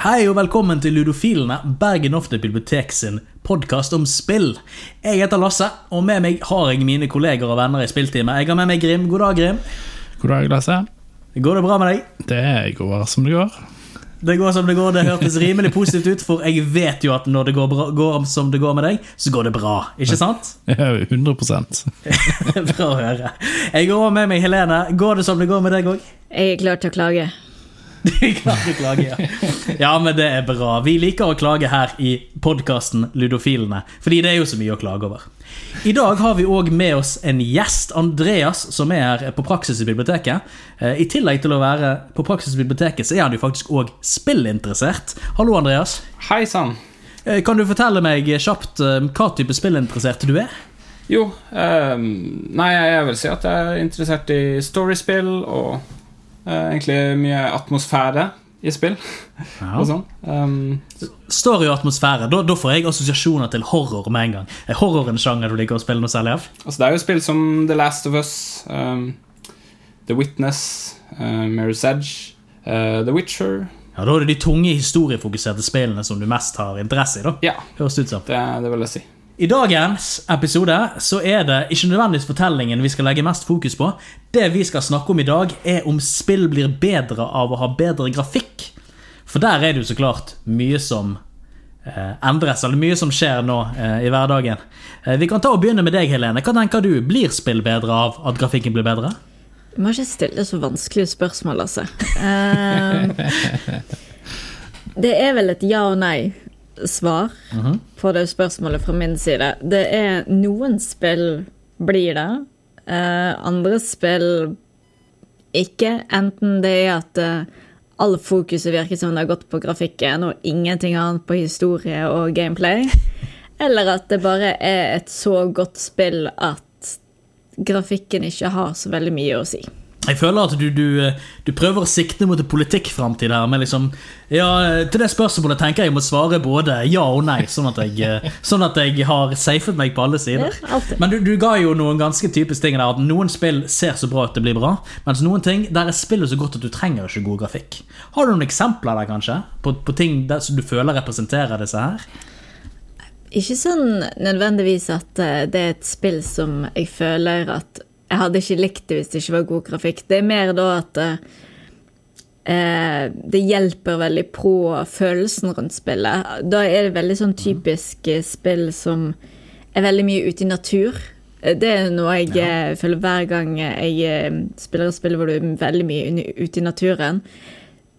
Hei og velkommen til Ludofilene, Bergen Offentlige Bibliotek sin podkast om spill. Jeg heter Lasse, og med meg har jeg mine kolleger og venner i spillteamet. Jeg har med meg Grim. God dag, Grim. God dag, Lasse. Går det bra med deg? Det går som det går. Det går som det går. Det hørtes rimelig positivt ut, for jeg vet jo at når det går, bra, går som det går med deg, så går det bra. Ikke sant? Ja, 100% Bra å høre. Jeg går med meg Helene. Går det som det går med deg òg? Jeg er klar til å klage. Du klar å klage, ja. Ja, men det er bra. Vi liker å klage her i podkasten Ludofilene, fordi det er jo så mye å klage over. I dag har vi òg med oss en gjest, Andreas, som er her på Praksis i biblioteket. Eh, I tillegg til å være på Praksis i biblioteket, så er han jo faktisk òg spillinteressert. Hallo, Andreas. Hei sann. Eh, Kan du fortelle meg kjapt eh, hva type spillinteressert du er? Jo, um, nei, jeg vil si at jeg er interessert i storyspill og egentlig mye atmosfære i spill og sånn. Um, Story og atmosfære. Da, da får jeg assosiasjoner til horror med en gang. Er horror en sjanger du liker å spille noe særlig av? altså, det er jo spill som The Last of Us, um, The Witness, uh, Mirror's Edge, uh, The Witcher Ja, Da er det de tunge historiefokuserte spillene som du mest har interesse i. da Ja, Høres ut som. det, det vil jeg si. I dagens episode så er det ikke nødvendigvis fortellingen vi skal legge mest fokus på. Det vi skal snakke om i dag, er om spill blir bedre av å ha bedre grafikk. For der er det jo så klart mye som eh, endres, eller mye som skjer nå eh, i hverdagen. Eh, vi kan ta og begynne med deg, Helene. Hva tenker du? Blir spill bedre av at grafikken blir bedre? Du må ikke stille så vanskelige spørsmål, altså. Um, det er vel et ja og nei-svar på det spørsmålet fra min side. Det er noen spill blir det, Uh, andre spill ikke. Enten det er at uh, all fokuset virker som det har gått på grafikken, og ingenting annet på historie og gameplay. Eller at det bare er et så godt spill at grafikken ikke har så veldig mye å si. Jeg føler at du, du, du prøver å sikte mot en politikkframtid her. Men liksom, ja, til det spørsmålet tenker jeg må svare både ja og nei, sånn at jeg, sånn at jeg har safet meg på alle sider. Ja. Men du, du ga jo noen ganske typiske ting der. At noen spill ser så bra at det blir bra, mens noen ting der er spillet så godt at du trenger ikke god grafikk. Har du noen eksempler der, kanskje? På, på ting der som du føler representerer disse her? Ikke sånn nødvendigvis at eh, det er et spill som jeg føler at jeg hadde ikke likt det hvis det ikke var god grafikk. Det er mer da at eh, eh, det hjelper veldig på følelsen rundt spillet. Da er det veldig sånn typisk eh, spill som er veldig mye ute i natur. Eh, Det er noe jeg ja. føler hver gang jeg spiller et spill hvor du er veldig mye ute i naturen.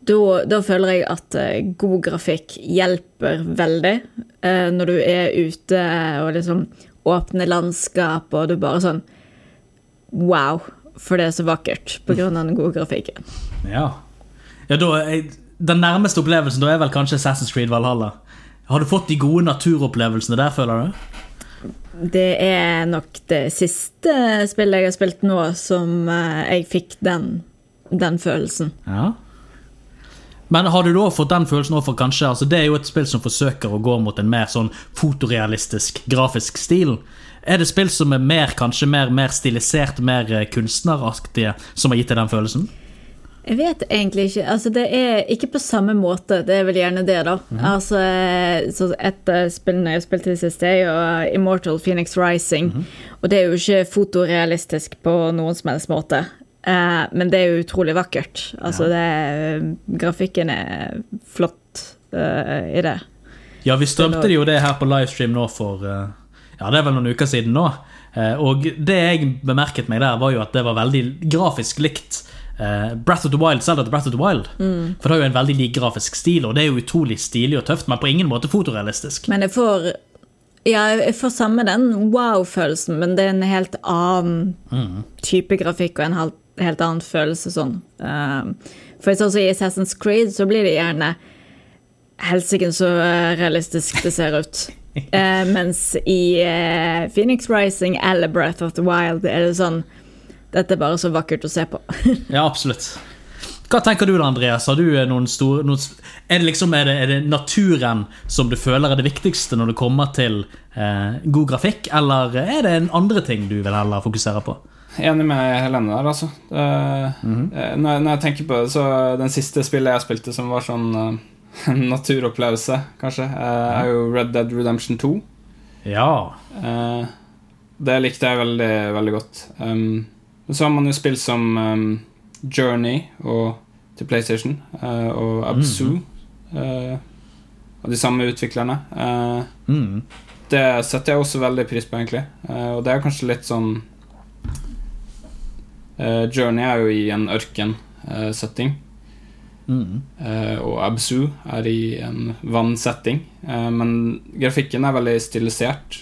Da, da føler jeg at god grafikk hjelper veldig. når du er ute og liksom åpner landskap, og du bare sånn Wow, for det er så vakkert av den gode grafikken. Ja. ja da, den nærmeste opplevelsen da er vel kanskje Assassin's Creed Valhalla. Har du fått de gode naturopplevelsene der, føler du? Det er nok det siste spillet jeg har spilt nå, som eh, jeg fikk den, den følelsen. Ja. Men har du da fått den følelsen overfor kanskje altså Det er jo et spill som forsøker å gå mot en mer sånn fotorealistisk grafisk stil. Er det spill som er mer, kanskje mer, mer stilisert, mer eh, kunstneraktige, som har gitt deg den følelsen? Jeg vet egentlig ikke. Altså, det er ikke på samme måte. Det er vel gjerne det, da. Altså, så et av spillene jeg spilte i det siste, er jo Immortal Phoenix Rising. Og det er jo ikke fotorealistisk på noen som helst måte. Eh, men det er jo utrolig vakkert. Altså, det er, grafikken er flott uh, i det. Ja, vi strømte det jo det her på livestream nå for uh, Ja, det er vel noen uker siden nå. Eh, Og det jeg bemerket meg der, var jo at det var veldig grafisk likt eh, Breath of the Wild, Zelda til Breath of the Wild. For det har jo en veldig lik grafisk stil, og det er jo utrolig stilig og tøft, men på ingen måte fotorealistisk. Men jeg får Ja, jeg får samme den wow-følelsen, men det er en helt annen type grafikk og en helt, helt annen følelse sånn. Um, for sånn som i Assassin's Creed så blir det gjerne Helsike så realistisk det ser ut. Eh, mens i eh, Phoenix Rising eller Breath of the Wild er det sånn Dette er bare så vakkert å se på. Ja, absolutt. Hva tenker du da, Andreas? Har du eh, noen store noen, er, det liksom, er, det, er det naturen som du føler er det viktigste når det kommer til eh, god grafikk, eller er det en andre ting du vil heller fokusere på? Enig med Helene der, altså. Det, eh, når, jeg, når jeg tenker på det, så den siste spillet jeg spilte som var sånn eh, naturopplevelse, kanskje, eh, er jo Red Dead Redemption 2. Ja. Det likte jeg veldig, veldig godt. Um, så har man jo spill som um, Journey og, til PlayStation og Absu. eh, og de samme utviklerne. Uh, Mm. det setter jeg også veldig pris på, egentlig. Og det er kanskje litt sånn Journey er jo i en ørkensetting. Mm. eh, og Absu er i en vannsetting. Eh, men grafikken er veldig stilisert.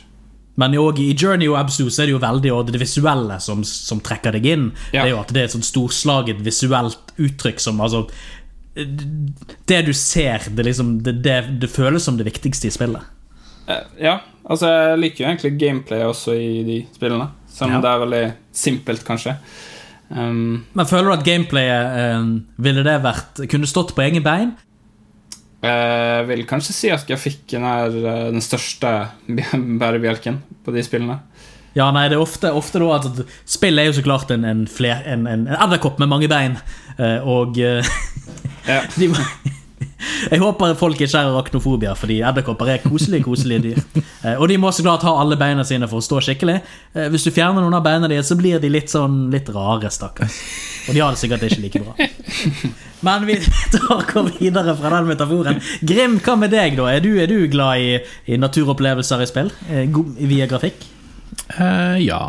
Men også i Journey og Absu så er det jo veldig det visuelle som, som trekker deg inn. Ja. Det er jo at det er et sånt storslaget visuelt uttrykk som altså Det du ser, det, liksom, det, det, det føles som det viktigste i spillet. Eh, ja, altså jeg liker jo egentlig gameplay også i de spillene. Selv om Ja. det er veldig simpelt, kanskje. Um, Men føler du at gameplayet eh, ville det vært kunne stått på egne bein? jeg vil kanskje si at grafikken er eh, den største bærebjelken på de spillene. Ja, nei, det er ofte, ofte da at Spill er jo så klart en, en, fler, en, en, edderkopp med mange bein. eh, Og eh, Ja. de, Jeg håper folk ikke har arachnofobier, fordi edderkopper er koselige, koselige dyr. Eh, Og de må så klart ha alle beina sine for å stå skikkelig. Eh, Hvis du fjerner noen av beina deres, så blir de litt sånn litt rare, stakkars. Og de har det sikkert ikke like bra. Men vi tar går videre fra den metaforen. Grim, hva med deg, da? Er du, er du glad i, i naturopplevelser i spill? Eh, Via grafikk? Uh, ja.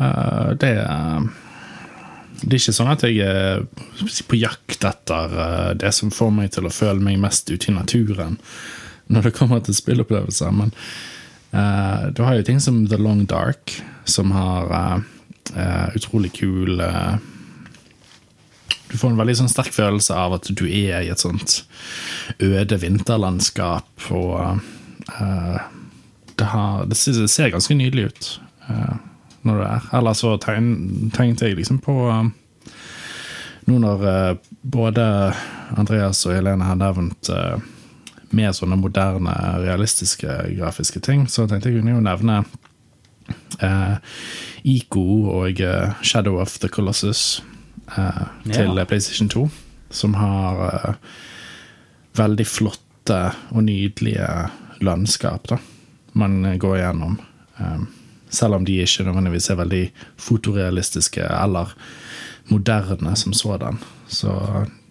Uh, det er Det er ikke sånn at jeg er på jakt etter eh, det som får meg til å føle meg mest ute i naturen når det kommer til spillopplevelser, men uh, du har jo ting som The Long Dark, som har uh, uh, utrolig kul eh, Du får en veldig sånn sterk følelse av at du er i et sånt øde vinterlandskap, og eh, det, har, det ser- ganske nydelig ut. Eh, når du er. Eller så tegn, tenkte jeg liksom på um, Nå når uh, både Andreas og Helene har nevnt uh, mer sånne moderne, realistiske grafiske ting, så tenkte jeg kunne jo nevne uh, Ico og eh, Shadow of the Colossus eh, til Ja. PlayStation 2, som har veldig flotte og nydelige landskap da, man går gjennom. Um, selv om de ikke nødvendigvis er veldig fotorealistiske eller moderne som sådan. Så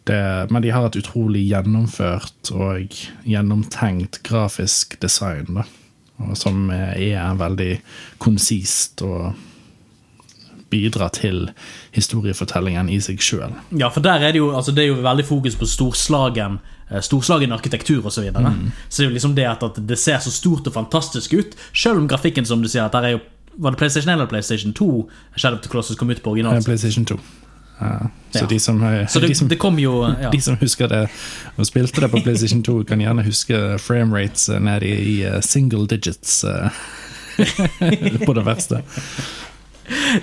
det, men de har et utrolig gjennomført og gjennomtenkt grafisk design, da. Som er veldig konsist og bidrar til historiefortellingen i seg sjøl. Ja, for der er det jo, altså det er jo veldig fokus på storslagen eh, Storslagen arkitektur osv. Så, videre. så det er jo liksom det at, at det ser så stort og fantastisk ut, selv om grafikken, som du sier, at der er jo Var det PlayStation 1 eller PlayStation 2 Shadow of the Colossus kom ut på originalt? PlayStation 2. Ja. så Ja. de som, eh, Så det, de som det kom jo ja. De som husker det og spilte det på PlayStation 2, kan gjerne huske framerates nede i eh, single digits eh, på det verste.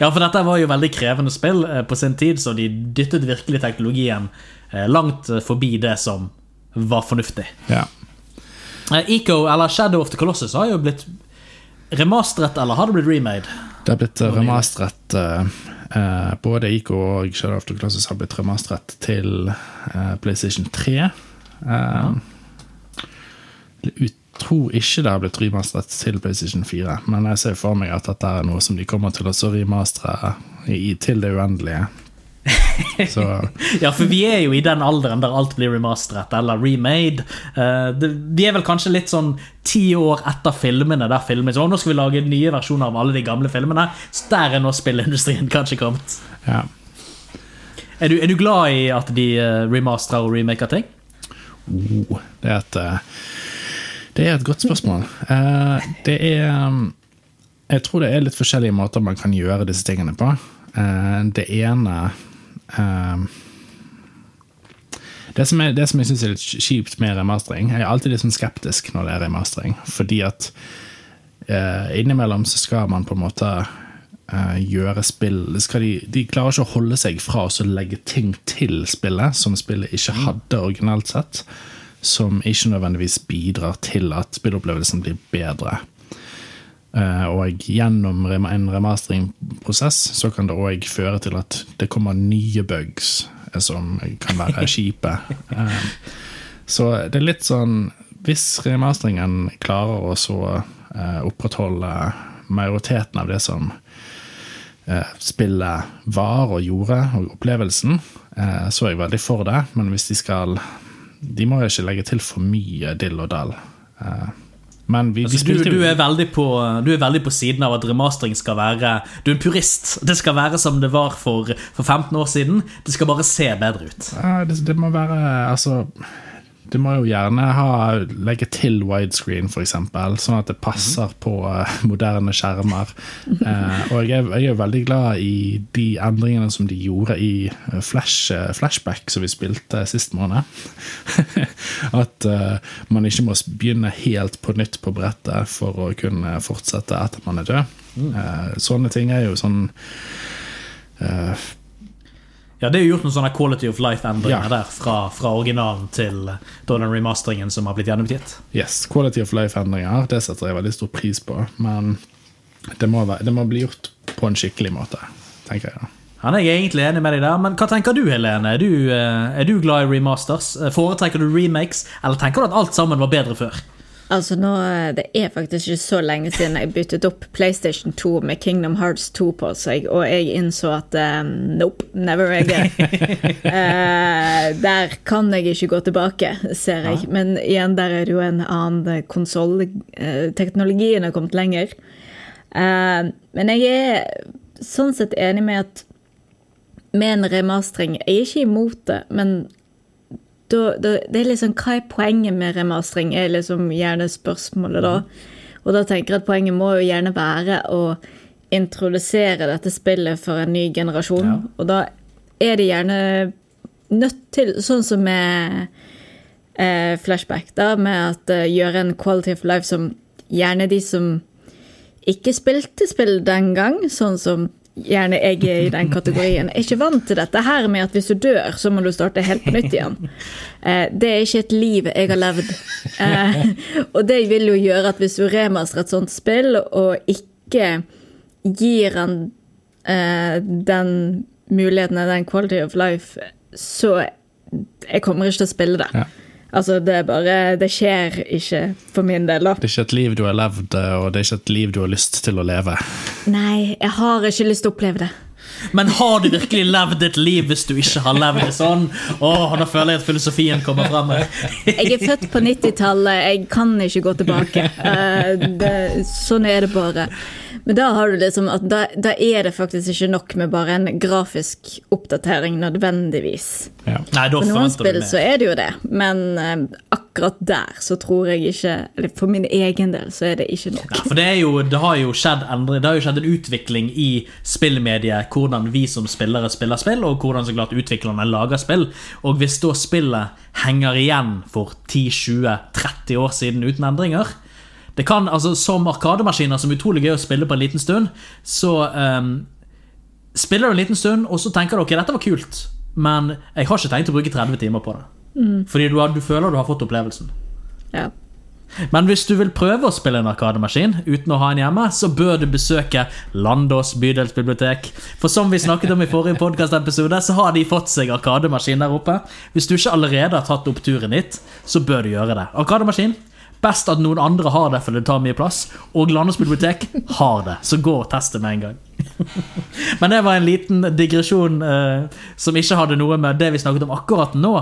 ja, for dette var jo veldig krevende spill eh, på sin tid, så de dyttet virkelig teknologien eh, langt eh, forbi det som var fornuftig. Ja. Eh, Eco, eller Shadow of the Colossus, har jo blitt remastret, eller har det blitt remade? Det har blitt remasteret. eh, eh, Både IK og Shadow of the Classes har blitt remasteret til eh, PlayStation 3. Eh, Jeg tror ikke det har blitt remasteret til PlayStation 4, men jeg ser for meg at dette er noe som de kommer til å remastre i, til det uendelige. Så Ja, for vi er jo i den alderen der alt blir remasteret eller remade. Eh, vi er vel kanskje litt sånn ti år etter filmene der filmen så nå skal vi lage nye versjoner av alle de gamle filmene. Så der er nå spillindustrien kanskje kommet. ja. Er du, er du glad i at de eh, remasterer og remaker ting? Oh, det er et eh, Det er et godt spørsmål. Det er Jeg tror det er litt forskjellige måter man kan gjøre disse tingene på. Det ene det som, er, det som jeg syns er litt kjipt med remastering Jeg er alltid litt sånn skeptisk når det er remastering. Fordi at eh, innimellom så skal man på en måte eh, gjøre spill de, de klarer ikke å holde seg fra å legge ting til spillet som spillet ikke hadde originalt sett. Som ikke nødvendigvis bidrar til at spillopplevelsen blir bedre. Eh, og gjennom en remastering-prosess så kan det òg føre til at det kommer nye bugs eh, som kan være kjipe. Eh, så det er litt sånn Hvis remasteringen klarer å så opprettholde majoriteten av det som spillet var og gjorde, og opplevelsen, så er jeg veldig for det. Men hvis de skal De må ikke legge til for mye dill og dall. Men vi, vi Altså, du, spilte jo du, er på, du er veldig på siden av at remastering skal være Du er en purist. Det skal være som det var for, for 15 år siden. Det skal bare se bedre ut. Ja, det, det må være Altså Det må jo gjerne ha legge til widescreen, f.eks., sånn at det passer på eh, moderne skjermer. Eh, og jeg er, jeg er veldig glad i de endringene som de gjorde i eh, flash, Flashback, som vi spilte sist måned. At eh, man ikke må begynne helt på nytt på brettet for å kunne fortsette etter man er død. Eh, sånne ting er jo sånn eh, Ja, Det er jo gjort noen sånne quality of life-endringer Ja. der fra, fra originalen til da den remasteringen som har blitt gjennomgitt. Yes, quality of life-endringer, det setter jeg veldig stor pris på. Men det må, være, det må bli gjort på en skikkelig måte, tenker jeg. da. Han er jeg egentlig enig med deg der, men hva tenker du, Helene? Er du, eh, er du glad i remasters? Eh, Foretrekker du remakes, eller tenker du at alt sammen var bedre før? Altså nå, Det er faktisk ikke så lenge siden jeg byttet opp PlayStation 2 med Kingdom Hearts 2 på seg, og jeg innså at eh, nope, never again. uh, der kan jeg ikke gå tilbake, ser jeg. Men igjen, der er det jo en annen konsoll. Uh, teknologien har kommet lenger. Uh, men jeg er sånn sett enig med at med en remastering Jeg er ikke imot det, men da, da, det er liksom, Hva er poenget med remastering, er liksom gjerne spørsmålet da. Og da tenker jeg at poenget må jo gjerne være å introdusere dette spillet for en ny generasjon. Ja. Og da er det gjerne nødt til, sånn som med eh, Flashback, da, med at eh, gjøre en quality of life som gjerne de som ikke spilte spill den gang, sånn som gjerne jeg er i den kategorien, er ikke vant til dette her med at hvis du dør, så må du starte helt på nytt igjen. Eh, det er ikke et liv jeg har levd. Eh, og det vil jo gjøre at hvis du remaster et sånt spill, og ikke gir han eh, den muligheten, den quality of life, så jeg kommer ikke til å spille det. Ja. Altså, det er bare Det skjer ikke for min del, da. Det er ikke et liv du har levd, og det er ikke et liv du har lyst til å leve. Nei, jeg har ikke lyst til å oppleve det. Men har du virkelig levd et liv hvis du ikke har levd det sånn? Åh, Nå føler jeg at filosofien kommer frem her. Jeg er født på 90-tallet, jeg kan ikke gå tilbake. Eh, det, sånn er det bare. Men da har du liksom at da, da er det faktisk ikke nok med bare en grafisk oppdatering nødvendigvis. Ja. Nei, da For noen spill så er det jo det, men eh, akkurat der så tror jeg ikke Eller for min egen del så er det ikke nok. Ja, for det, jo, det, har jo skjedd endre, det har jo skjedd en utvikling i spillmediet, hvordan vi som spillere spiller spill, og hvordan så klart utviklerne lager spill. Og hvis da spillet henger igjen for 10-20-30 år siden uten endringer det kan, altså Som arkademaskiner som er utrolig gøy å spille på en liten stund, så um, spiller du en liten stund, og så tenker du ok, dette var kult, men jeg har ikke tenkt å bruke 30 timer på det. Fordi du, har, du føler du har fått opplevelsen. Ja. Men hvis du vil prøve å spille en arkademaskin uten å ha en hjemme, så bør du besøke Landås bydelsbibliotek. For som vi snakket om i forrige podkastepisode, så har de fått seg arkademaskin der oppe. Hvis du ikke allerede har tatt opp turen dit, så bør du gjøre det. Arkademaskin. Best at noen andre har det, for det tar mye plass. Og Landås bibliotek har det, så gå og test det med en gang. Men det var en liten digresjon eh, som ikke hadde noe med det vi snakket om akkurat nå.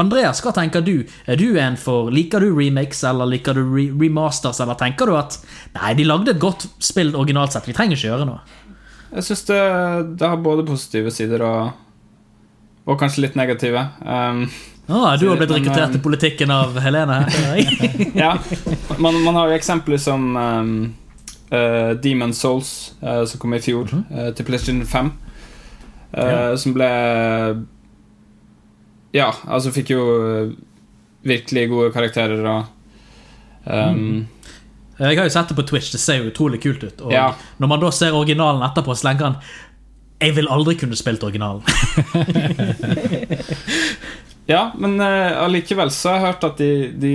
Andreas, hva tenker du? Er du en for, Liker du remakes eller liker du re remasters, eller tenker du at nei, de lagde et godt spill originalt sett, vi trenger ikke gjøre noe? Jeg syns det, det har både positive sider og, og kanskje litt negative. Um, Ah, du har blitt rekruttert til politikken av Helene ja, man, man har jo eksempler som um, uh, Demon Souls, uh, som kom i fjor, uh, til PlayStation 5. Uh, Ja. Som ble Ja, altså fikk jo uh, virkelig gode karakterer og um, Jeg har jo sett det på Twitch, det ser jo utrolig kult ut. Og Ja. når man da ser originalen etterpå, slenger han jeg vil aldri kunne spilt originalen. Ja, men uh, allikevel så har jeg hørt at de, de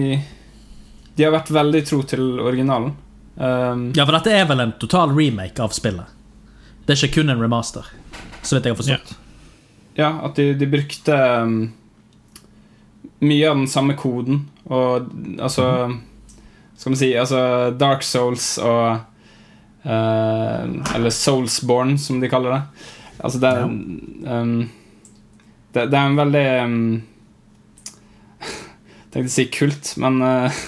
De har vært veldig tro til originalen. Um, Ja, for dette er vel en total remake av spillet. Det er ikke kun en remaster, så vidt jeg har forstått. Ja, at de, de brukte um, mye av den samme koden. Og altså Skal vi si altså Dark Souls og uh, Eller Soulsborne, som de kaller det. Altså, det er um, det, det er en veldig um, Tenkte å si kult, men uh,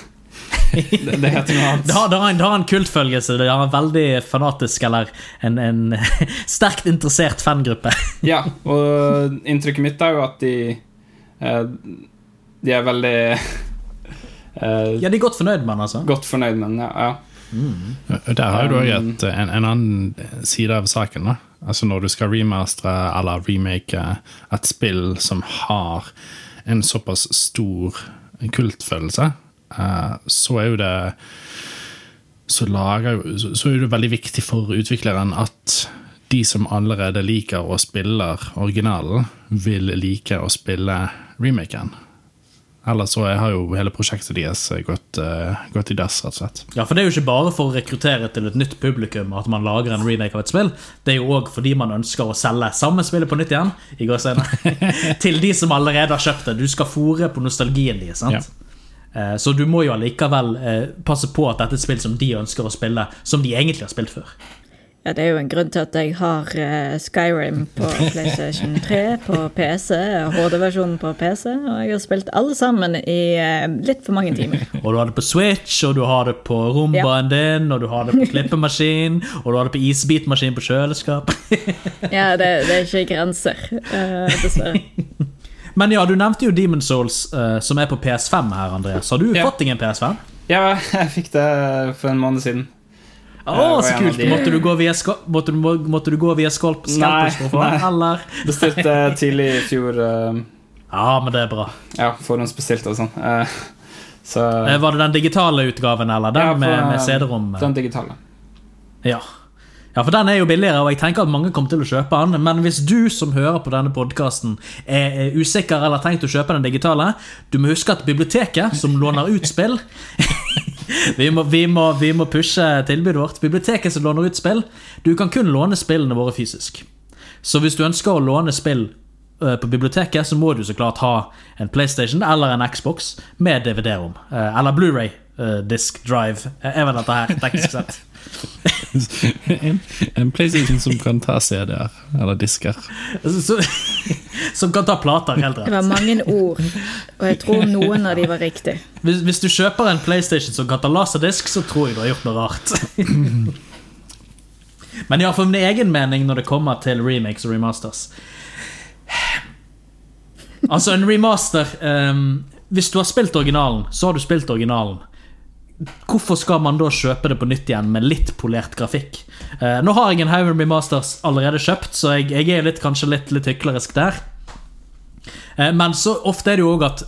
det, det heter noe annet. Det har, det, har en, det har en kultfølgelse. Det har en veldig fanatisk eller en, en sterkt interessert fangruppe. Ja, og inntrykket mitt er jo at de eh, De er veldig uh, Ja, de er godt fornøyd med den, altså. godt fornøyd med den. Ja, ja. Der har jo du òg et, en, en annen side av saken. da Altså Når du skal remastre eller remake et spill som har en såpass stor kultfølelse, uh, så er jo det så, lager, så er det veldig viktig for utvikleren at de som allerede liker å spille originalen, vil like å spille remaken. Ellers så har jo hele prosjektet deres gått, uh, gått i dass, rett og slett. Ja, for Det er jo ikke bare for å rekruttere til et nytt publikum at man lager en remake av et spill. Det er jo òg fordi man ønsker å selge samme spillet på nytt igjen i går senere, til de som allerede har kjøpt det. Du skal fòre på nostalgien deres. sant? Eh, Så du må jo allikevel eh, passe på at dette er et spill som de ønsker å spille, som de egentlig har spilt før. Ja, det er jo en grunn til at jeg har eh, Skyrim på PlayStation 3 på PC, HD-versjonen på PC, og jeg har spilt alle sammen i eh, litt for mange timer. Og du har det på Switch, og du har det på rombaen din, og du har det på klippemaskin, og du har det på isbitmaskin på kjøleskap. Ja, det, det er ikke grenser, eh, dessverre. Men ja, du nevnte jo Demon Souls, som er på PS5 her, Andreas. Har du Ja. fått deg en PS5? ja, jeg fikk det for en måned siden. Var så kult! de- Måtte du gå via, ska måtte du, måtte du gå via skalp få Nei? Bestilte tidlig i fjor. Uh... Ja, men det er bra. ja, forhåndsbestilt og sånn. Uh, så Var det den digitale utgaven, eller den Ja, for- med, med CD-rom? Den digitale. Ja. ja, for den er jo billigere, og jeg tenker at mange kommer til å kjøpe den. Men hvis du som hører på denne podkasten er usikker eller har tenkt å kjøpe den digitale, du må huske at biblioteket, som låner ut spill vi, må, vi, må, vi må pushe tilbudet vårt. Biblioteket som låner ut spill, du kan kun låne spillene våre fysisk. Så hvis du ønsker å låne spill eh, på biblioteket, så må du så klart ha en PlayStation eller en Xbox med DVD-rom. eh, Eller Blu-ray eh, disk drive, Jeg er dette her, teknisk sett. En, en PlayStation som kan ta CD-er, eller disker. Så, som kan ta plater, helt Det var mange ord, og jeg tror noen av de var riktig. Hvis, hvis du kjøper en PlayStation som kan ta laserdisk, så tror jeg du har gjort noe rart. Men ja, for min egen mening når det kommer til remakes og remasters Altså, en remaster um, Hvis du har spilt originalen, så har du spilt originalen. Hvorfor skal man da kjøpe det på nytt igjen med litt polert grafikk? Eh, nå har jeg en haug med remasters allerede kjøpt, så jeg, jeg er litt, kanskje litt, litt hyklerisk der. Eh, Men så ofte er det jo òg at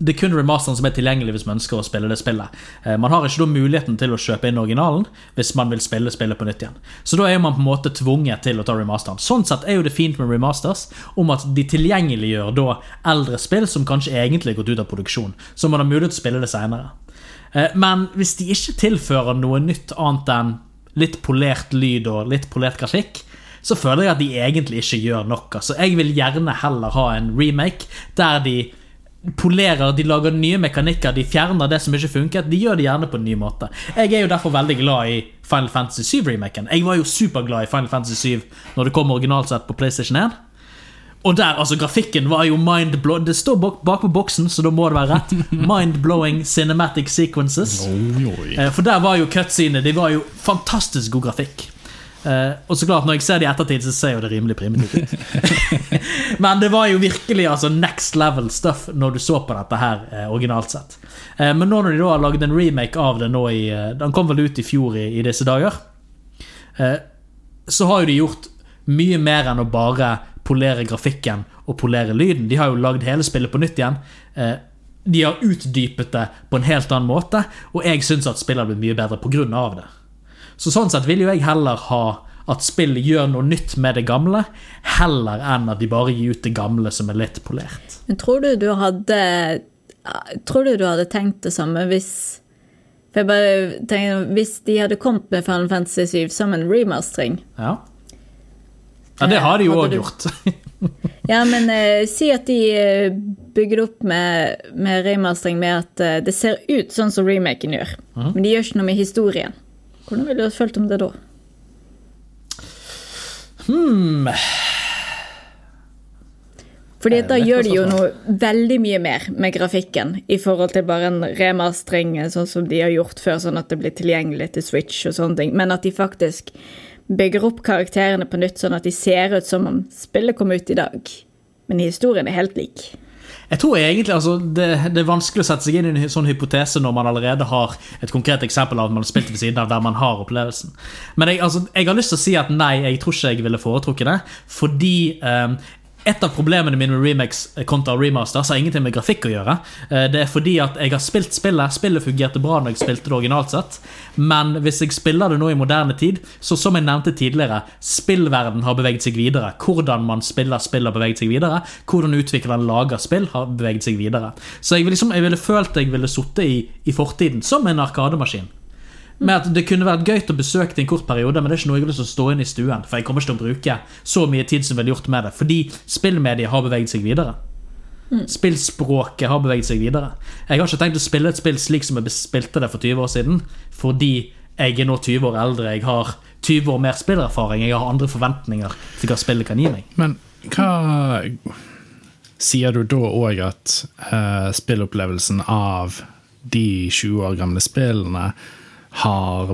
det er kun remasteren som er tilgjengelig hvis man ønsker å spille det spillet. Eh, Man har ikke da muligheten til å kjøpe inn originalen hvis man vil spille spillet på nytt igjen. Så da er man på en måte tvunget til å ta remasteren. Sånn sett er jo det fint med remasters om at de tilgjengeliggjør da eldre spill som kanskje egentlig er gått ut av produksjon. Så man har mulighet til å spille det seinere. Men hvis de ikke tilfører noe nytt annet enn litt polert lyd og litt polert grafikk, så føler jeg at de egentlig ikke gjør nok. Altså, jeg vil gjerne heller ha en remake der de polerer, de lager nye mekanikker, de fjerner det som ikke funket. De gjør det gjerne på en ny måte. Jeg er jo derfor veldig glad i Final Fantasy 7-remaken. Jeg var jo superglad i Final Fantasy 7 når det kom originalt sett på PlayStation 1. Og der, altså Grafikken var jo mind-blowing. Det står bak, bak på boksen, så da må det være rett. Mind-blowing cinematic sequences. Oi, oi. Eh, For der var jo cutscenene De var jo fantastisk god grafikk. Eh, og så klart, når jeg ser det i ettertid, så ser jo det rimelig primitivt ut. men det var jo virkelig altså next level stuff når du så på dette her eh, originalt sett. Men nå når de da har laget en remake av det nå i Den kom vel ut i fjor i, i disse dager. Så har jo de gjort mye mer enn å bare polere grafikken og polere lyden. De har jo lagd hele spillet på nytt igjen. Eh, de har utdypet det på en helt annen måte, og jeg syns at spillet har blitt mye bedre pga. det. Så sånn sett vil jo jeg heller ha at spill gjør noe nytt med det gamle, heller enn at de bare gir ut det gamle som er litt polert. Men tror du du hadde Tror du du hadde tenkt det samme hvis For jeg bare tenker, Hvis de hadde kommet med Final Fantasy 7 som en remastering Ja. Ja, det har de jo òg gjort. Ja, men eh, si at de eh, bygger det opp med, med remastering med at eh, det ser ut sånn som remaken gjør, Mhm. men de gjør ikke noe med historien. Hvordan ville du ha følt om det da? Hmm. Fordi da gjør de jo noe veldig mye mer med grafikken i forhold til bare en remastering sånn som de har gjort før, sånn at det blir tilgjengelig til Switch og sånne ting, men at de faktisk bygger opp karakterene på nytt sånn at de ser ut som om spillet kom ut i dag. Men historien er helt lik. Jeg tror egentlig altså, det, det er vanskelig å sette seg inn i en sånn hypotese når man allerede har et konkret eksempel av at man har spilt ved siden av der man har opplevelsen. Men jeg, altså, jeg har lyst til å si at nei, jeg tror ikke jeg ville foretrukket det. Fordi eh, et av problemene mine med remakes kontra remasters har ingenting med grafikk å gjøre. Eh, Det er fordi at jeg har spilt spillet. Spillet fungerte bra når jeg spilte det originalt sett. Men hvis jeg spiller det nå i moderne tid, så som jeg nevnte tidligere, spillverden har beveget seg videre. Hvordan man spiller spill har beveget seg videre. Hvordan utvikleren lager spill har beveget seg videre. Så jeg ville, liksom, jeg ville følt jeg ville sittet i, i fortiden som en arkademaskin. Med at Det kunne vært gøy å besøke det i en kort periode, men det er ikke noe jeg har lyst til å stå inne i stuen. For jeg kommer ikke til å bruke så mye tid som jeg ville gjort med det. Fordi spillmediet har beveget seg videre. Spillspråket har beveget seg videre. Jeg har ikke tenkt å spille et spill slik som jeg spilte det for 20 år siden, fordi jeg er nå 20 år eldre, jeg har 20 år mer spillerfaring, jeg har andre forventninger til hva spillet kan gi meg. Men hva Sier du da òg at uh, spillopplevelsen av de 20 år gamle spillene har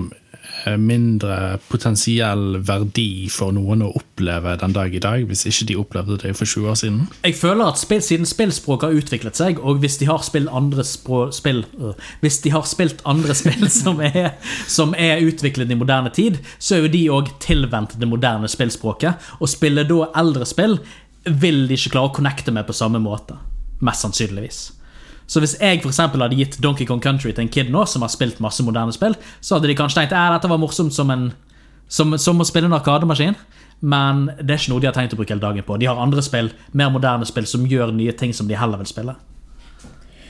eh, mindre potensiell verdi for noen å oppleve den dag i dag, hvis ikke de opplevde det for 20 år siden? Jeg føler at spill, siden spillspråket har utviklet seg, og hvis de har spilt andre spill øh, Hvis de har spilt andre spill som er, som er utviklet i moderne tid, så er jo de òg tilvendt det moderne spillspråket. Og spiller da eldre spill, vil de ikke klare å connecte med på samme måte. Mest sannsynligvis. Så hvis jeg for hadde gitt Donkey Kong Country til en kid nå som har spilt masse moderne spill, så hadde de kanskje tenkt at dette var morsomt som, en, som, som å spille en arkademaskin. Men det er ikke noe de har tenkt å bruke hele dagen på. De har andre spill, mer moderne spill som gjør nye ting som de heller vil spille.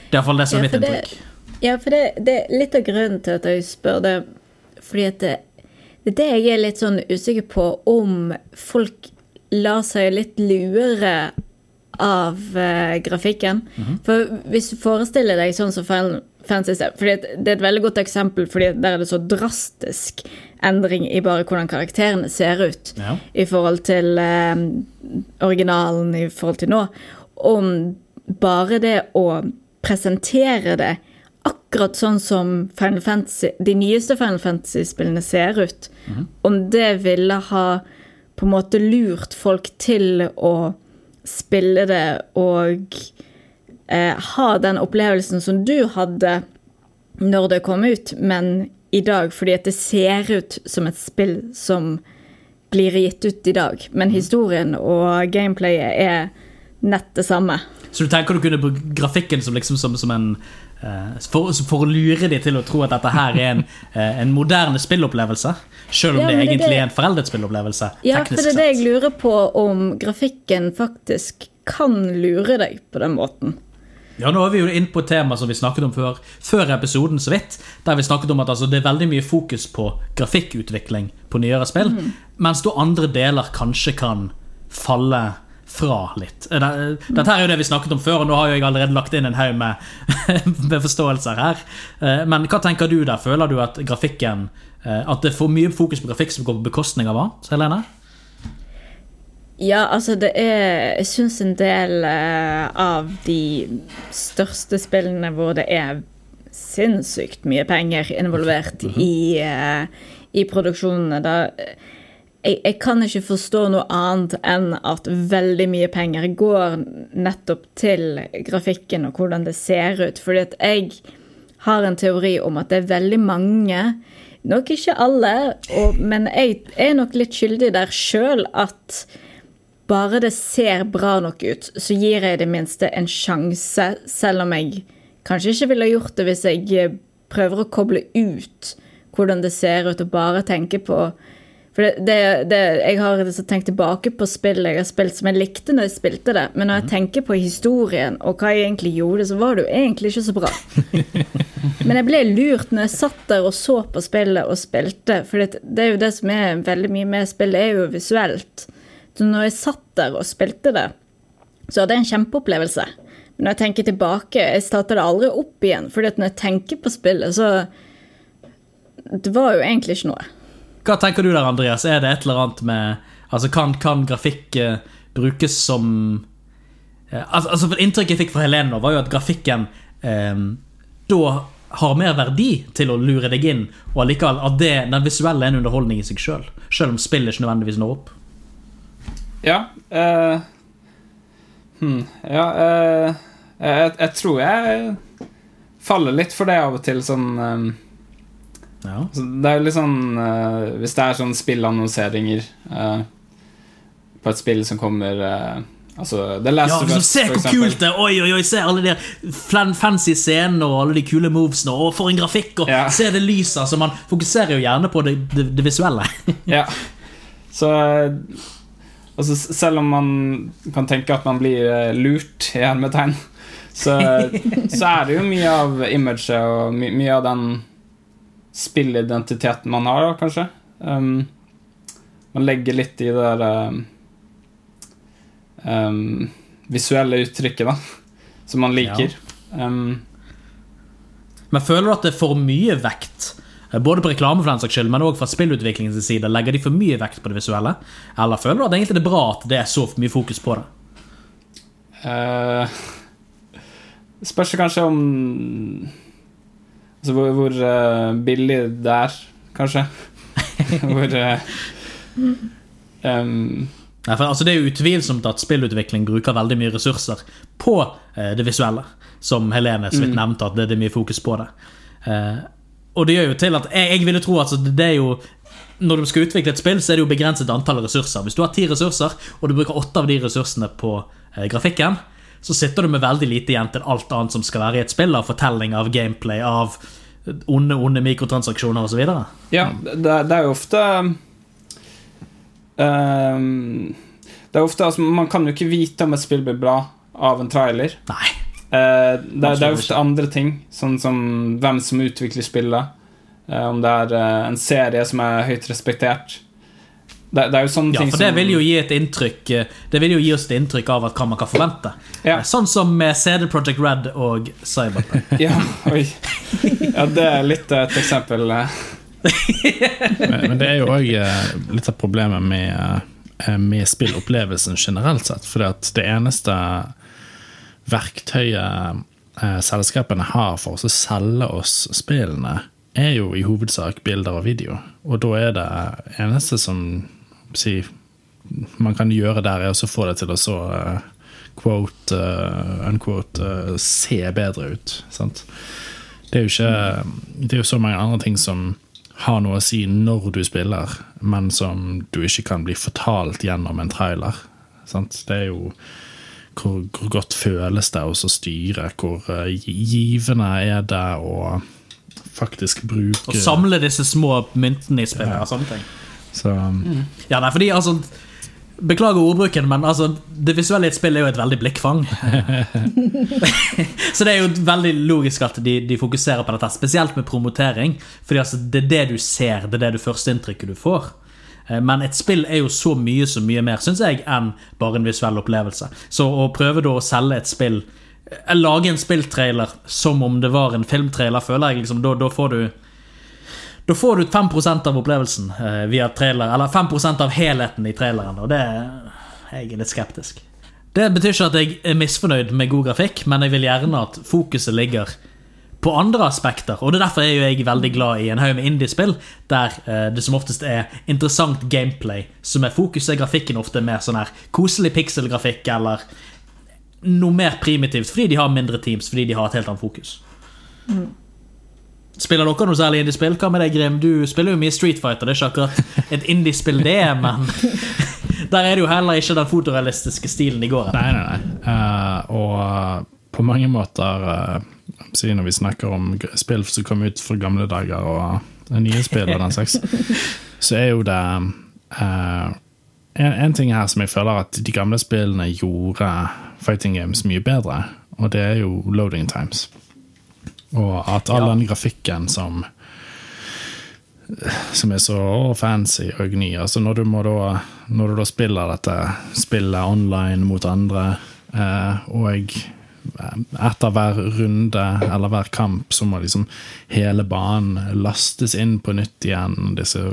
Det er iallfall det som er Ja, mitt inntrykk. det-. Ja, for det, det er litt av grunnen til at jeg spør det. Fordi at det, det er det jeg er litt sånn usikker på, om folk lar seg litt lure av uh, grafikken. For hvis du forestiller deg sånn som Final Fantasy fordi Det er et veldig godt eksempel, fordi der er det så drastisk endring i bare hvordan karakterene ser ut Ja. i forhold til uh, originalen i forhold til nå. Om bare det å presentere det akkurat sånn som Final Fantasy, de nyeste Final Fantasy-spillene ser ut, om det ville ha på en måte lurt folk til å spille det og eh, ha den opplevelsen som du hadde når det kom ut, men i dag, fordi at det ser ut som et spill som blir gitt ut i dag. Men historien og gameplayet er nett det samme. Så du tenker du kunne bruke grafikken som, liksom, som, som en eh, for, for å lure de til å tro at dette her er en, eh, en moderne spillopplevelse? Selv om Ja, det det egentlig det- er en foreldet spillopplevelse. Ja, for det er det jeg lurer på, om grafikken faktisk kan lure deg på den måten. Ja, nå er vi jo inne på et tema som vi snakket om før, før episoden så vidt. Der vi snakket om at altså, det er veldig mye fokus på grafikkutvikling på nyere spill. Mens da andre deler kanskje kan falle fra litt. Eh, Dette er jo det vi snakket om før, og nå har jeg allerede lagt inn en haug med, med forståelser her. Eh, Men hva tenker du der? Føler du at grafikken eh, At det er for mye fokus på grafikk som går på bekostning av hva? Helene? Ja, altså det er Jeg syns en del eh, av de største spillene hvor det er sinnssykt mye penger involvert i, eh, i produksjonene, da jeg, jeg kan ikke forstå noe annet enn at veldig mye penger går nettopp til grafikken og hvordan det ser ut. Fordi at jeg har en teori om at det er veldig mange Nok ikke alle, og, men jeg er nok litt skyldig der sjøl at bare det ser bra nok ut, så gir jeg det minste en sjanse, selv om jeg kanskje ikke ville gjort det hvis jeg prøver å koble ut hvordan det ser ut, og bare tenke på For det, det, det, jeg har liksom tenkt tilbake på spill jeg har spilt som jeg likte når jeg spilte det, men når jeg tenker på historien og hva jeg egentlig gjorde, så var det jo egentlig ikke så bra. men jeg ble lurt når jeg satt der og så på spillet og spilte, for det, det er jo det som er veldig mye med spillet, er jo visuelt. Så når jeg satt der og spilte det, så hadde jeg en kjempeopplevelse. Men når jeg tenker tilbake, jeg starta det aldri opp igjen, for når jeg tenker på spillet, så Det var jo egentlig ikke noe. Hva tenker du der, Andreas? Er det et eller annet med Altså, Kan, kan grafikk eh, brukes som eh, altså, for Inntrykket jeg fikk fra Helene, nå var jo at grafikken eh, da har mer verdi til å lure deg inn, og allikevel at det, den visuelle er en underholdning i seg sjøl. Selv. selv om spillet ikke nødvendigvis når opp. Ja eh, hmm, Ja eh, jeg, jeg tror jeg faller litt for det av og til, sånn eh, Ja. Så det er jo litt sånn uh, Hvis det er sånn spillannonseringer uh, på et spill som kommer uh, Altså The Last Ja, of Us, Se hvor kult det er! Oi, oi, oi, se alle de fancy scenene og alle de kule movesene. Og for en grafikk! Og Ja. se det lyset! Så man fokuserer jo gjerne på det, det, det visuelle. Ja. Så altså, selv om man kan tenke at man blir lurt, i hermetegn, så, så er det jo mye av imaget og my mye av den spillidentiteten man har, da, kanskje. Um, man legger litt i det der um, um, visuelle uttrykket, da, som man liker. Um, Men føler du at det er for mye vekt? eh, Både på reklame, for den saks skyld, men også fra spillutviklingens side. Legger de for mye vekt på det visuelle? Eller føler du at egentlig det er bra at det er så mye fokus på det? Uh, spørs det kanskje om Altså hvor, hvor uh, billig det er, kanskje. hvor uh, um, Nei, for altså Det er jo utvilsomt at spillutvikling bruker veldig mye ressurser på eh, det visuelle. Som Helene så vidt nevnte, at det, det er mye fokus på det. Eh, og det gjør jo til at Jeg, jeg ville tro at altså, det er jo når du skal utvikle et spill, så er det jo begrenset antall ressurser. Hvis du har ti ressurser, og du bruker åtte av de ressursene på eh, grafikken, så sitter du med veldig lite igjen til alt annet som skal være i et spill, av fortelling, av gameplay, av onde, onde mikrotransaksjoner osv. Ja, det, det er jo ofte um, Det er ofte altså, Man kan jo ikke vite om et spill blir bra av en trailer. Nei. Uh, det, det er ofte andre ting, sånn som hvem som utvikler spillet. Uh, om det er uh, en serie som er høyt respektert. Det, det er jo sånne Ja, ting for det som vil jo gi et inntrykk eh, Det vil jo gi oss et inntrykk av at hva man kan forvente. Ja. Eh, Sånn som med CD Projekt Red og Cyberpunk. Ja, oi. Ja, det er litt eh, et eksempel. Men, men det er jo òg litt av problemet med, med spillopplevelsen generelt sett. For det eneste verktøyet selskapene har for å selge oss spillene, er jo i hovedsak bilder og video. Og da er det eneste som si, man kan gjøre der, er å få det til å så eh, quote, uh, unquote, uh, se bedre ut. Sant? Det er jo ikke Det er jo så mange andre ting som har noe å si når du spiller, men som du ikke kan bli fortalt gjennom en trailer. Sant? Det er jo hvor, hvor godt føles det å styre, hvor givende er det å faktisk bruke Og samle disse små myntene i spillet. og sånne ting Så Ja, nei, fordi altså Beklager ordbruken, men altså, det visuelle i et spill er jo et veldig blikkfang. så det er jo veldig logisk at de, de fokuserer på dette, spesielt med promotering. Fordi altså, det er det du ser, det er det du førsteinntrykket du får. Eh, Men et spill er jo så mye så mye mer, syns jeg, enn bare en visuell opplevelse. Så å prøve da å selge et spill eh, Lage en spilltrailer som om det var en filmtrailer, føler jeg liksom Da, da får du da får du 5% av opplevelsen eh, via trailer, eller 5% av helheten i traileren, og det er jeg er litt skeptisk. Det betyr ikke at jeg er misfornøyd med god grafikk, men jeg vil gjerne at fokuset ligger på andre aspekter. Og det er derfor er jeg veldig glad i en haug med indiespill, der eh, det som oftest er interessant gameplay som er fokuset. Grafikken ofte mer sånn her koselig pikselgrafikk eller noe mer primitivt, fordi de har mindre teams, fordi de har et helt annet fokus. Spiller dere noe særlig indiespill? Hva med deg, Grim? Du spiller jo mye Street Fighter. Det er ikke akkurat et indiespill, det, men der er det jo heller ikke den fotorealistiske stilen i går. Nei, nei, nei. Uh, og på mange måter uh, si Når vi snakker om spill som kom ut fra gamle dager, og nye spill og den slags, så er jo det uh, en, en ting her som jeg føler at de gamle spillene gjorde fighting games mye bedre, og det er jo loading times. Og at all den grafikken som som er så fancy og ny. Altså når du, må da, når du da spiller dette spillet online mot andre, eh, og etter hver runde eller hver kamp så må liksom hele banen lastes inn på nytt igjen. Disse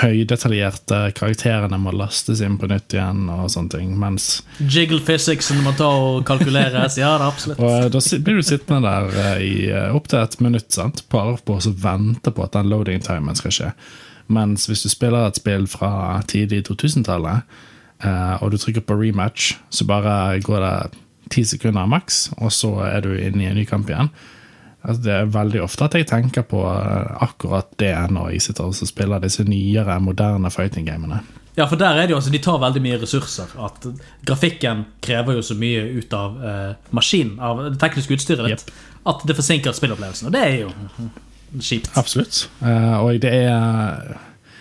høydetaljerte karakterene må lastes inn på nytt igjen og sånne ting. Mens Jiggle physicsen må ta og kalkuleres. Ja, det absolutt. og da blir du sittende der eh, i eh, opptil et minutt, sant? på og vente på at den loading-timen skal skje. Mens hvis du spiller et spill fra tidlig 2000-tallet, eh, og du trykker på rematch, så bare går det ti sekunder maks, og så er du inne i en ny kamp igjen. Altså, det er veldig ofte at jeg tenker på eh, akkurat det når jeg sitter og spiller disse nyere, moderne fighting-gamene. Ja, for der er det jo, altså, De tar veldig mye ressurser. At Grafikken krever jo så mye ut av eh, maskinen, av det tekniske utstyret ditt, at det forsinker spillopplevelsen. Og det er jo kjipt. Absolutt. Uh, og det er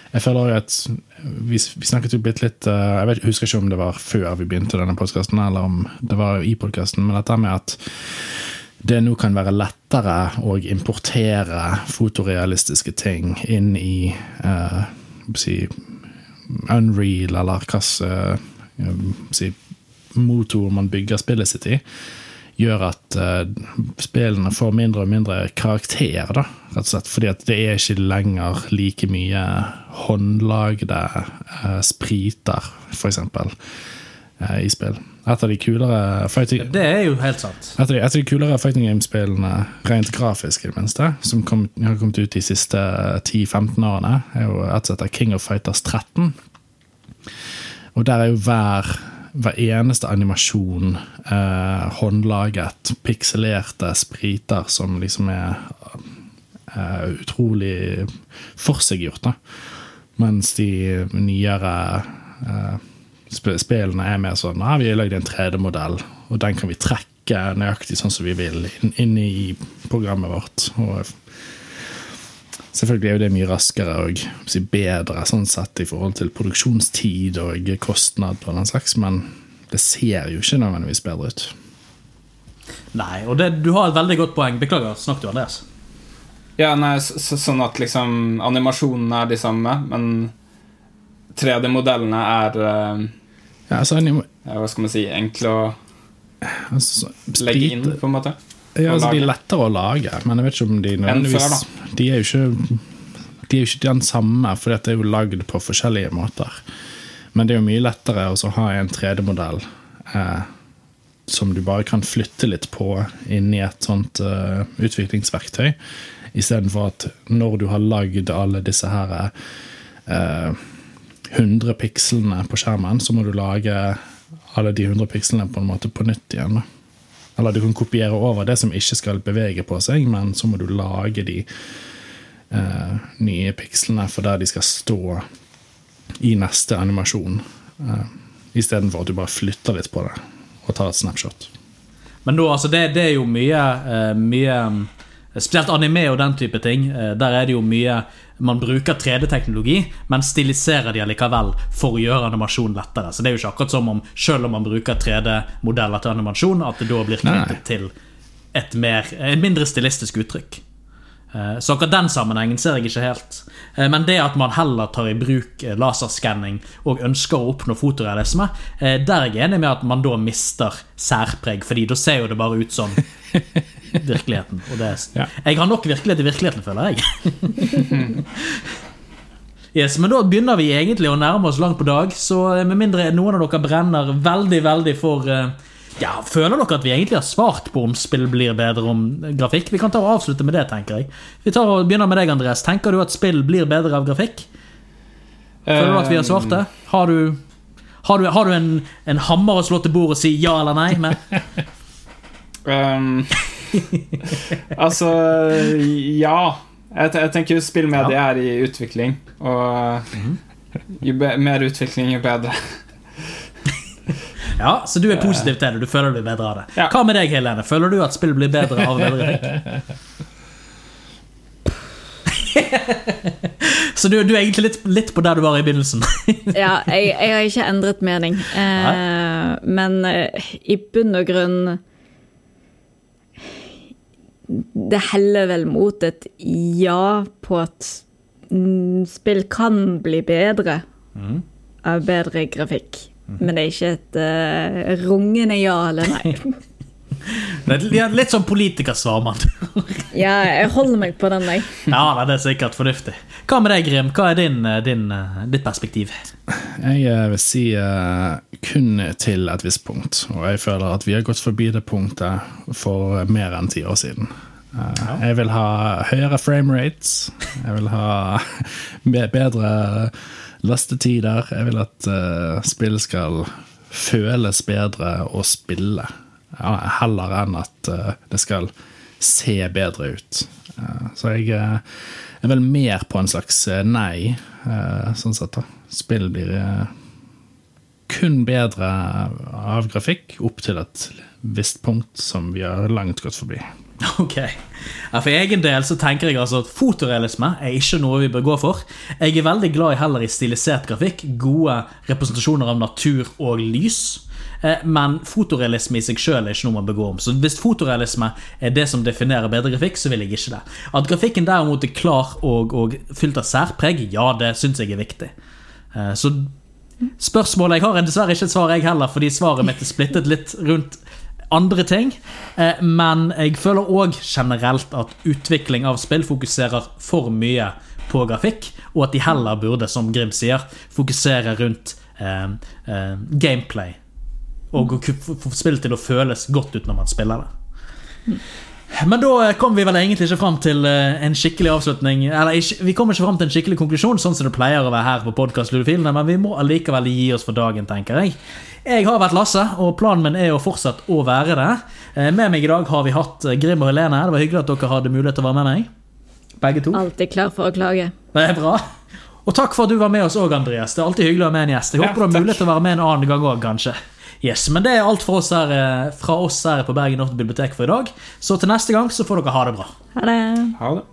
Jeg føler jo at vi, vi snakket jo blitt litt uh, Jeg vet, husker ikke om det var før vi begynte denne podkasten, eller om det var i podkasten, men dette med at det nå kan være lettere å importere fotorealistiske ting inn i uh, si, Unreal, eller hvilken si, motor man bygger spillet sitt i gjør at uh, spillene får mindre og mindre karakter, da, rett og slett. Fordi det er ikke lenger like mye håndlagde uh, spriter, eksempel, uh, i spill. Et av de kulere fighting... Det er jo helt sant. Et av de, et av de kulere fighting game-spillene, rent grafisk i det minste, som kom, har kommet ut de siste 10-15 årene, er jo et som heter King of Fighters 13. Og der er jo hver, hver eneste animasjon eh, håndlaget, pikselerte spriter som liksom er eh, utrolig forseggjort, da. Mens de nyere eh, spillene er mer sånn ja, vi har lagd en 3D-modell, og den kan vi trekke nøyaktig sånn som vi vil inn, inn i programmet vårt. Og selvfølgelig er jo det mye raskere og bedre sånn sett i forhold til produksjonstid og kostnad og den slags, men det ser jo ikke nødvendigvis bedre ut. Nei, og det, du har et veldig godt poeng. Beklager, snakk du, Andreas. Ja, nei, så, så, sånn at liksom animasjonene er de samme, men 3D-modellene er eh, Ja, altså, anim- ja, Hva skal man si Enkle å altså, legge inn, på en måte. Ja, altså, de er lettere å lage, men jeg vet ikke om de nødvendigvis De er jo ikke De er ikke den samme, for det er jo lagd på forskjellige måter. Men det er jo mye lettere å ha en 3D-modell eh, som du bare kan flytte litt på inni et sånt eh, utviklingsverktøy, istedenfor at når du har lagd alle disse her eh, 100 pikslene på skjermen, så må du lage alle de 100 pikslene på en måte på nytt igjen. Eller du kan kopiere over det som ikke skal bevege på seg, men så må du lage de eh, nye pikslene for der de skal stå i neste animasjon. Eh, Istedenfor at du bare flytter litt på det og tar et snapshot. Men nå, altså, det, det er jo mye, eh, mye mm, Spesielt anime og den type ting. eh, der er det jo mye Man bruker 3D-teknologi, men stiliserer de allikevel for å gjøre animasjon lettere. Så det er jo ikke akkurat som om selv om man bruker 3D-modeller til animasjon, at det da blir knyttet til et, mer, et mindre stilistisk uttrykk. Eh, Så akkurat den sammenhengen ser jeg ikke helt. Eh, Men det at man heller tar i bruk eh, laserskanning og ønsker å oppnå fotorealisme, der er jeg enig med at man da mister særpreg, fordi da ser jo det bare ut som virkeligheten. Ja. Jeg har nok virkelighet i virkeligheten, føler jeg. Yes, men da begynner vi egentlig å nærme oss langt på dag, så eh, med mindre noen av dere brenner veldig, veldig for eh, ja, Føler dere at vi egentlig har svart på om spill blir bedre om grafikk? Vi kan ta og avslutte med det, tenker jeg. Vi tar og begynner med deg, Andreas. Tenker du at spill blir bedre av grafikk? Føler du at vi har svart det? Har du, har du, har du en, en hammer å slå til bordet og si ja eller nei med? Um, altså Ja. Jeg, jeg tenker jo spillmediet er i utvikling, og jo be mer utvikling, jo bedre. Ja, Så du er positiv til det? Du føler du blir bedre av det? Ja. Hva med deg, Helene? Føler du at spill blir bedre av bedre grafikk? Så du, du er egentlig litt, litt på der du var i begynnelsen. Ja, jeg, jeg har ikke endret mening. Eh, men eh, i bunn og grunn Det heller vel mot et ja på at mm, spill kan bli bedre av bedre grafikk. Men det er ikke et uh, rungende ja eller nei. Det litt- sånn politikersvar, mann. Ja, jeg holder meg på den, jeg. Ja, det er sikkert fornuftig. Hva med deg, Grim? Hva er din, eh, din, eh, ditt perspektiv? Jeg eh, vil si kun til et visst punkt, og jeg føler at vi har gått forbi det punktet for mer enn ti år siden. Ja. Jeg vil ha høyere frame rates. jeg vil ha bedre lastetider, jeg vil at spill skal føles bedre å spille, heller enn at eh, det skal se bedre ut. Eh, Så jeg eh, er vel mer på en slags nei, sånn sett. da. Spill blir kun bedre av grafikk opp til et visst punkt som vi har langt gått forbi. Ok. Ja, for egen del så tenker jeg altså at fotorealisme er ikke noe vi bør gå for. Jeg er veldig glad i heller i stilisert grafikk, gode representasjoner av natur og lys. Eh, Men fotorealisme i seg sjøl er ikke noe man gå om. Så hvis fotorealisme er det som definerer bedre grafikk, så vil jeg ikke det. At grafikken derimot er klar og, og fylt av særpreg, ja, det syns jeg er viktig. Eh, Så spørsmålet jeg har, er dessverre ikke et svar, jeg heller, fordi svaret mitt er splittet litt rundt andre ting. Eh, Men jeg føler òg generelt at utvikling av spill fokuserer for mye på grafikk, og at de heller burde, som Grim sier, fokusere rundt eh, eh, gameplay. Og få spillet til å føles godt ut når man spiller det. Men da kom vi vel egentlig ikke fram til eh, en skikkelig avslutning. Eller ikke, vi kommer ikke fram til en skikkelig konklusjon, sånn som det pleier å være her på podcast Ludofilene, men vi må allikevel gi oss for dagen, tenker jeg. Jeg har vært Lasse, og planen min er jo fortsatt å være det. Eh, Med meg i dag har vi hatt eh, Grim og Helene. Det var hyggelig at dere hadde mulighet til å være med meg. Begge to. Alltid klar for å klage. Det er bra. Og takk for at du var med oss òg, Andreas. Det er alltid hyggelig å ha med en gjest. Jeg Ja, håper du har mulighet til å være med en annen gang òg, kanskje. Yes, Men det er alt for oss her, eh, fra oss her på Bergen Norte Bibliotek for i dag. Så til neste gang så får dere ha det bra. Ha det. Ha det.